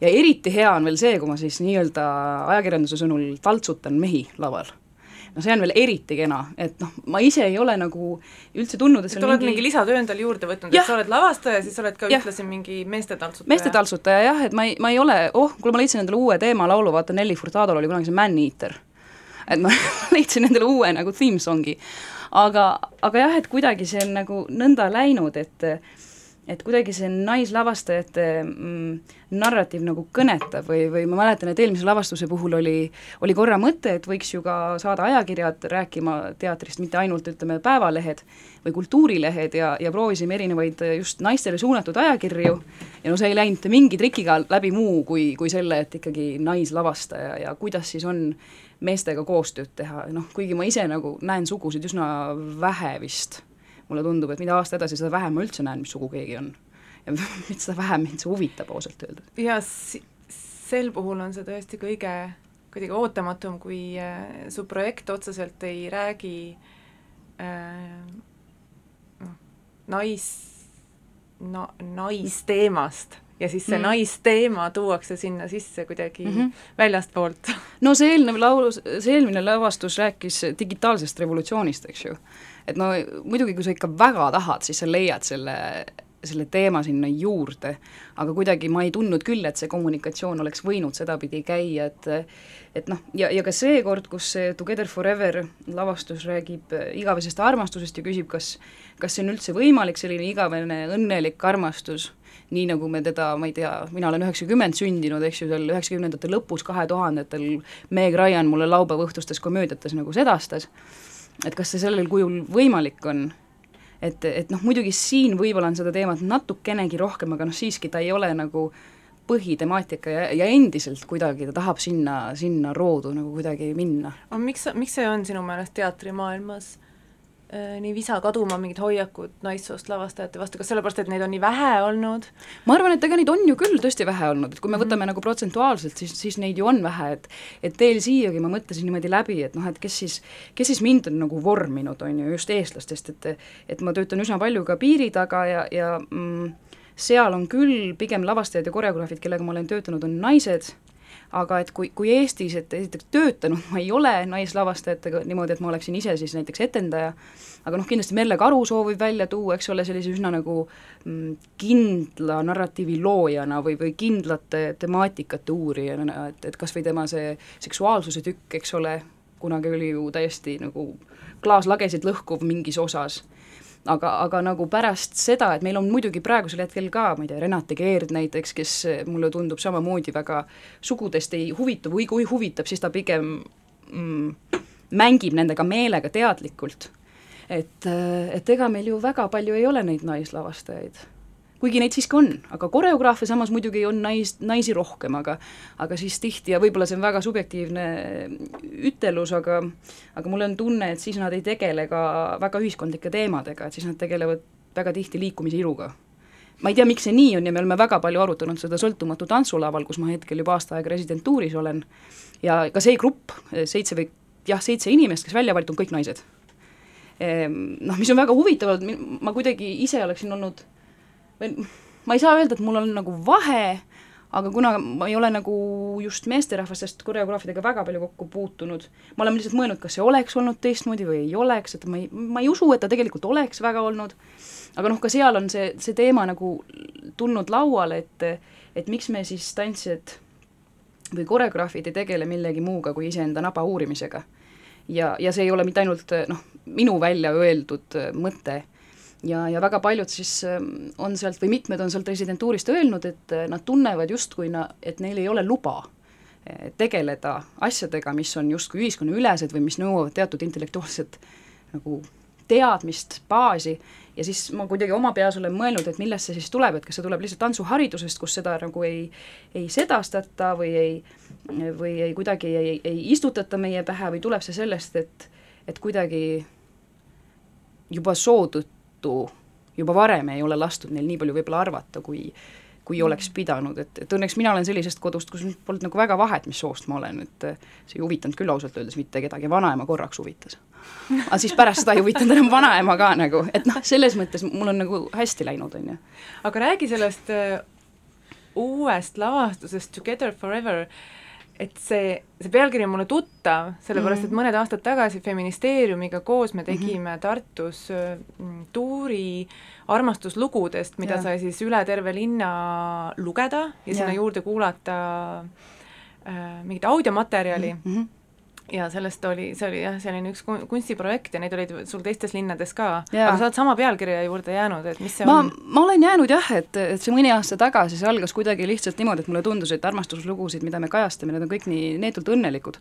Ja eriti hea on veel see, kui ma siis nii-öelda ajakirjanduse sõnul taltsutan mehi laval no see on veel eriti kena, et noh, ma ise ei ole nagu üldse tundnud, et et oled mingi, mingi lisatöö endale juurde võtnud, et sa oled lavastaja, siis oled ka jah. ühtlasi mingi meeste taltsutaja. meeste taltsutaja jah, et ma ei, ma ei ole, oh, kuule ma leidsin endale uue teema laulu, vaata Nelli Furtadol oli kunagi see Man-Eater. et ma leidsin endale uue nagu theme song'i. aga, aga jah, et kuidagi see on nagu nõnda läinud, et et kuidagi see naislavastajate mm, narratiiv nagu kõnetab või, või ma mäletan, et eelmise lavastuse puhul oli, oli korra mõte, et võiks ju ka saada ajakirjad rääkima teatrist, mitte ainult ütleme, päevalehed või kultuurilehed ja, ja proovisime erinevaid just naistele suunatud ajakirju ja no see ei läinud mingi trikiga läbi muu kui, kui selle, et ikkagi naislavastaja ja kuidas siis on meestega koostööd teha, noh, kuigi ma ise nagu näen sugusid üsna vähe vist mulle tundub, et mida aasta edasi, seda vähem ma üldse näen, mis sugu keegi on. ja seda vähem mind see huvitab ausalt öeldes. ja sel puhul on see tõesti kõige, kuidagi ootamatum, kui äh, su projekt otseselt ei räägi äh, noh, nais, na-, naisteemast ja siis see mm. naisteema tuuakse sinna sisse kuidagi mm -hmm. väljastpoolt. no see eelnev laul, see eelmine lavastus rääkis digitaalsest revolutsioonist, eks ju et no muidugi, kui sa ikka väga tahad, siis sa leiad selle, selle teema sinna juurde, aga kuidagi ma ei tundnud küll, et see kommunikatsioon oleks võinud sedapidi käia, et et noh, ja, ja ka seekord, kus see Together Forever lavastus räägib igavesest armastusest ja küsib, kas kas see on üldse võimalik, selline igavene õnnelik armastus, nii nagu me teda, ma ei tea, mina olen üheksakümmend sündinud, eks ju, seal üheksakümnendate lõpus, kahe tuhandetel Meg Ryan mulle laupäeva õhtustes komöödiates nagu sedastas et kas see sellel kujul võimalik on. et, et noh, muidugi siin võib-olla on seda teemat natukenegi rohkem, aga noh, siiski ta ei ole nagu põhitemaatika ja, ja endiselt kuidagi ta tahab sinna, sinna roodu nagu kuidagi minna. aga miks, miks see on sinu meelest teatrimaailmas Äh, nii visa kaduma mingid hoiakud naissoost lavastajate vastu, kas sellepärast, et neid on nii vähe olnud? ma arvan, et ega neid on ju küll tõesti vähe olnud, et kui me võtame mm -hmm. nagu protsentuaalselt, siis, siis neid ju on vähe, et et teil siiagi ma mõtlesin niimoodi läbi, et noh, et kes siis, kes siis mind on nagu vorminud, on ju, just eestlastest, et et ma töötan üsna palju ka piiri taga ja, ja mm, seal on küll pigem lavastajad ja koreograafid, kellega ma olen töötanud, on naised, aga et kui, kui Eestis, et esiteks töötanud ma ei ole naislavastajatega niimoodi, et ma oleksin ise siis näiteks etendaja, aga noh, kindlasti Merle Karu soovib välja tuua, eks ole, sellise üsna nagu mm, kindla narratiivi loojana või, või kindlate temaatikate uurijana, et, et kas või tema see seksuaalsuse tükk, eks ole, kunagi oli ju täiesti nagu klaaslagesid lõhkuv mingis osas aga, aga nagu pärast seda, et meil on muidugi praegusel hetkel ka, ma ei tea, Renate Keerd näiteks, kes mulle tundub samamoodi väga sugudest ei huvitu või kui huvitab, siis ta pigem mm, mängib nendega meelega teadlikult. et, et ega meil ju väga palju ei ole neid naislavastajaid kuigi neid siiski on, aga koreograafe samas muidugi on nais, naisi rohkem, aga aga siis tihti ja võib-olla see on väga subjektiivne ütelus, aga aga mul on tunne, et siis nad ei tegele ka väga ühiskondlike teemadega, et siis nad tegelevad väga tihti liikumisiluga ma ei tea, miks see nii on ja me oleme väga palju arutanud seda sõltumatu tantsulaval, kus ma hetkel juba aasta aega residentuuris olen, ja ka see grupp, seitse või jah, seitse inimest, kes välja valitud, on kõik naised. Ehm, noh, mis on väga huvitav, ma kuidagi ise oleksin olnud ma ei saa öelda, et mul on nagu vahe, aga kuna ma ei ole nagu just meesterahvastest koreograafidega väga palju kokku puutunud, ma olen lihtsalt mõelnud, kas see oleks olnud teistmoodi või ei oleks, et ma ei, ma ei usu, et ta tegelikult oleks väga olnud, aga noh, ka seal on see, see teema nagu tulnud lauale, et et miks me siis tantsijad või koreograafid ei tegele millegi muuga kui iseenda naba uurimisega. ja, ja see ei ole mitte ainult noh, minu välja öeldud mõte, ja, ja väga paljud siis ähm, on sealt või mitmed on sealt residentuurist öelnud, et äh, nad tunnevad justkui et neil ei ole luba äh, tegeleda asjadega, mis on justkui ühiskonnaülesed või mis nõuavad teatud intellektuaalset nagu teadmist, baasi, ja siis ma kuidagi oma peas olen mõelnud, et millest see siis tuleb, et kas see tuleb lihtsalt tantsuharidusest, kus seda nagu ei, ei sedastata või ei, või ei kuidagi ei, ei istutata meie pähe või tuleb see sellest, et, et kuidagi juba soo tõttu juba varem ei ole lastud neil nii palju võib-olla arvata, kui kui mm. oleks pidanud, et, et õnneks mina olen sellisest kodust, kus polnud nagu väga vahet, mis soost ma olen, et see ei huvitanud küll ausalt öeldes mitte kedagi, vanaema korraks huvitas. aga siis pärast seda ei huvitanud enam vanaema ka nagu, et noh, selles mõttes mul on nagu hästi läinud, on ju. aga räägi sellest uh, uuest lavastusest Together Forever et see, see pealkiri on mulle tuttav, sellepärast mm -hmm. et mõned aastad tagasi Feministeeriumiga koos me tegime mm -hmm. Tartus mm, tuuri armastuslugudest, mida ja. sai siis üle terve linna lugeda ja, ja. sinna juurde kuulata äh, mingit audiomaterjali mm. -hmm ja sellest oli, see oli jah, selline üks kunstiprojekt ja neid olid sul teistes linnades ka, aga sa oled sama pealkirja juurde jäänud, et mis see ma, on? ma olen jäänud jah, et, et see mõni aasta tagasi, see algas kuidagi lihtsalt niimoodi, et mulle tundus, et armastuslugusid, mida me kajastame, need on kõik nii neetult õnnelikud.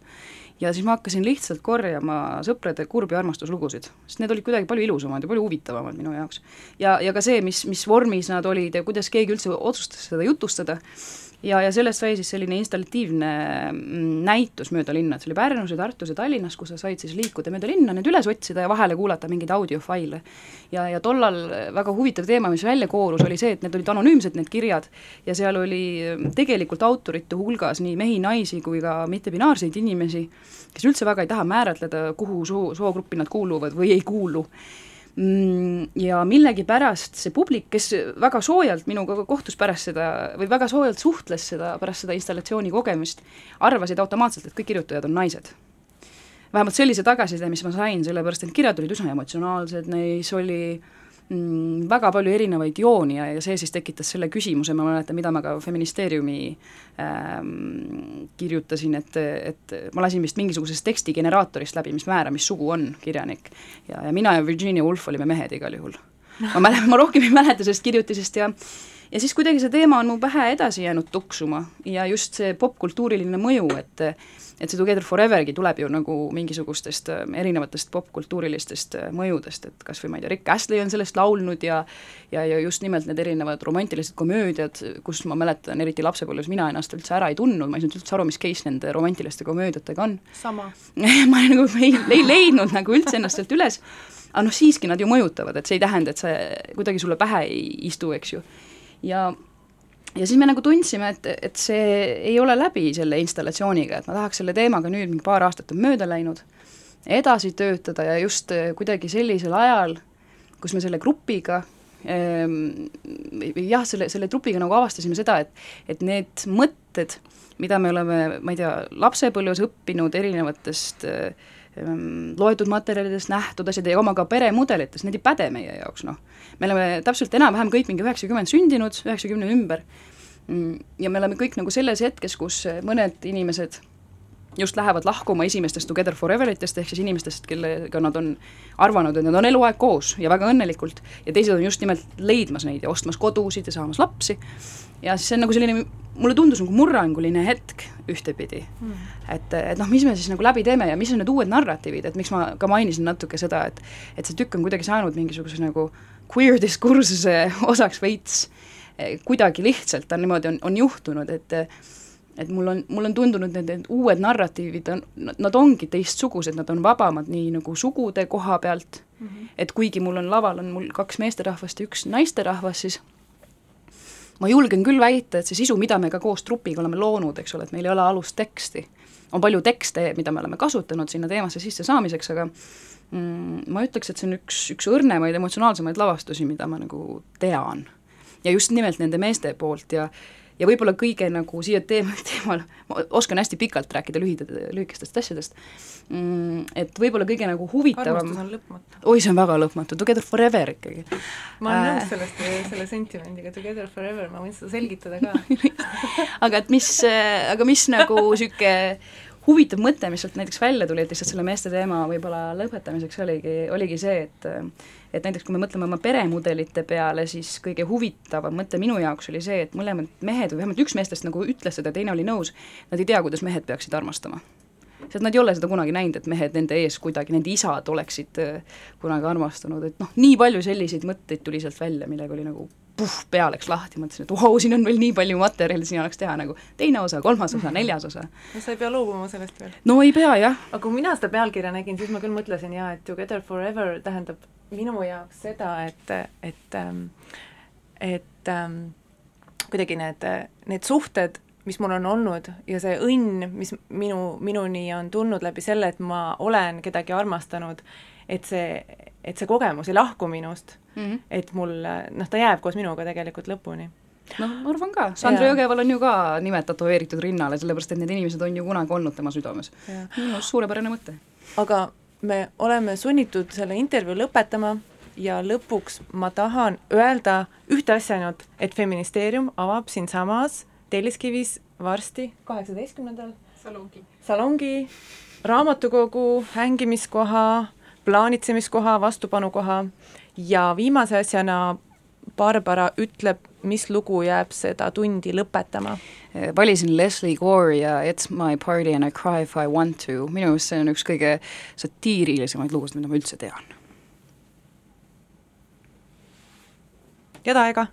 ja siis ma hakkasin lihtsalt korjama sõprade kurbi armastuslugusid, sest need olid kuidagi palju ilusamad ja palju huvitavamad minu jaoks. ja, ja ka see, mis, mis vormis nad olid ja kuidas keegi üldse otsustas seda jutustada, ja, ja sellest sai siis selline installatiivne mm, näitus mööda linna, et see oli Pärnus ja Tartus ja Tallinnas, kus sa said siis liikuda mööda linna, need üles otsida ja vahele kuulata mingeid audiofaile. ja, ja tollal väga huvitav teema, mis välja koorus, oli see, et need olid anonüümsed, need kirjad, ja seal oli tegelikult autorite hulgas nii mehi-naisi kui ka mittebinaarseid inimesi, kes üldse väga ei taha määratleda, kuhu soo, soogruppi nad kuuluvad või ei kuulu ja millegipärast see publik, kes väga soojalt minuga kohtus pärast seda või väga soojalt suhtles seda, pärast seda installatsiooni kogemust, arvasid automaatselt, et kõik kirjutajad on naised. vähemalt sellise tagasiside, mis ma sain, sellepärast et kirjad olid üsna emotsionaalsed, neis oli äh, mm, väga palju erinevaid jooni ja, ja see siis tekitas selle küsimuse, ma mäletan, mida ma ka Feministeeriumi ähm, kirjutasin, et, et ma lasin vist mingisugusest tekstigeneraatorist läbi, mis määrab, mis sugu on kirjanik. ja, ja mina ja Virginia Woolf olime mehed igal juhul. ma mäletan, ma rohkem ei mäleta sellest kirjutisest ja ja siis kuidagi see teema on mu pähe edasi jäänud tuksuma ja just see popkultuuriline mõju, et et see Together Forevergi tuleb ju nagu mingisugustest äh, erinevatest popkultuurilistest äh, mõjudest, et kas või ma ei tea, Rick Astley on sellest laulnud ja ja, ja just nimelt need erinevad romantilised komöödiad, kus ma mäletan, eriti lapsepõlves mina ennast üldse ära ei tundnud, ma ei saanud üldse aru, mis case nende romantiliste komöödiatega on. sama ma nagu ei, ei leidnud nagu üldse ennast sealt üles, aga noh, siiski nad ju mõjutavad, et see ei tähenda, et see kuidagi sulle pähe ei istu, eks ju. Ja ja siis me nagu tundsime, et, et see ei ole läbi selle installatsiooniga, et ma tahaks selle teemaga nüüd, mingi paar aastat on mööda läinud, edasi töötada ja just äh, kuidagi sellisel ajal, kus me selle grupiga jah, selle, selle trupiga nagu avastasime seda, et et need mõtted, mida me oleme, ma ei tea, lapsepõlves õppinud erinevatest ähm, loetud materjalidest, nähtud asjad ja oma ka peremudelitest, need ei päde meie jaoks, noh. me oleme täpselt enam-vähem kõik mingi üheksakümmend sündinud, üheksakümne ümber, Mm, ja me oleme kõik nagu selles hetkes, kus mõned inimesed just lähevad lahkuma esimestest Together Foreveritest, ehk siis inimestest, kellega nad on arvanud, et nad on eluaeg koos ja väga õnnelikult, ja teised on just nimelt leidmas neid ja ostmas kodusid ja saamas lapsi, ja siis see on nagu selline, mulle tundus nagu murranguline hetk ühtepidi. Mm.. et, et noh, mis me siis nagu läbi teeme ja mis on need uued narratiivid, et miks ma ka mainisin natuke seda, et et see tükk on kuidagi saanud mingisuguse nagu queer diskursuse osaks veits kuidagi lihtsalt. Ta niimoodi on, on juhtunud, et et mul on, mul on tundunud need, need uued narratiivid on, nad ongi teistsugused, nad on vabamad nii nagu sugude koha pealt. Mm, -hmm. et kuigi mul on laval, on mul kaks meesterahvast ja üks naisterahvas, siis ma julgen küll väita, et see sisu, mida me ka koos trupiga oleme loonud, eks ole, et meil ei ole alusteksti, on palju tekste, mida me oleme kasutanud sinna teemasse sisse saamiseks, aga mm, ma ütleks, et see on üks, üks õrnemaid, emotsionaalsemaid lavastusi, mida ma nagu tean. Ja just nimelt nende meeste poolt ja ja võib-olla kõige nagu siia teema, teemal, ma oskan hästi pikalt rääkida lühida, lühikestest asjadest mm,, et võib-olla kõige nagu huvitavam armastus on lõpmatu. oi, see on väga lõpmatu, together forever ikkagi. ma olen Äh. nõus sellest, selle sentimendiga, together forever, ma võin seda selgitada ka aga et mis, aga mis nagu niisugune huvitav mõte, mis sealt näiteks välja tuli, et lihtsalt selle meeste teema võib-olla lõpetamiseks oligi, oligi see, et et näiteks kui me mõtleme oma peremudelite peale, siis kõige huvitavam mõte minu jaoks oli see, et mõlemad mehed või vähemalt üks meestest nagu ütles seda, teine oli nõus, nad ei tea, kuidas mehed peaksid armastama. sest nad ei ole seda kunagi näinud, et mehed nende ees kuidagi, nende isad oleksid äh, kunagi armastanud, et noh, nii palju selliseid mõtteid tuli sealt välja, millega oli nagu puh, pea läks lahti, mõtlesin, et vau, siin on veel nii palju materjali, siin oleks teha nagu teine osa, kolmas osa, neljas osa. no sa ei pea loobuma sellest veel. no ei pea jah, aga kui mina seda pealkirja nägin, siis ma küll mõtlesin jaa, et Together Forever tähendab minu jaoks seda, et, et, et ähm, kuidagi need, need suhted, mis mul on olnud ja see õnn, mis minu, minuni on tulnud läbi selle, et ma olen kedagi armastanud, et see, et see kogemus ei lahku minust mm. -hmm. et mul, noh, ta jääb koos minuga tegelikult lõpuni. noh, ma arvan ka, Sandra Jaa. Jõgeval on ju ka nimed tätoveeritud rinnale, sellepärast et need inimesed on ju kunagi olnud tema südames. Minu arust suurepärane mõte. aga me oleme sunnitud selle intervjuu lõpetama ja lõpuks ma tahan öelda ühte asja ainult, et Feministeerium avab siinsamas Telliskivis varsti, kaheksateistkümnendal, salongi. salongi, raamatukogu, hängimiskoha, plaanitsemiskoha, vastupanukoha ja viimase asjana Barbara ütleb, mis lugu jääb seda tundi lõpetama. valisin Leslie Gore ja It's my party and I cry if I want to, minu meelest see on üks kõige satiirilisemaid lugusid, mida ma üldse tean. head aega!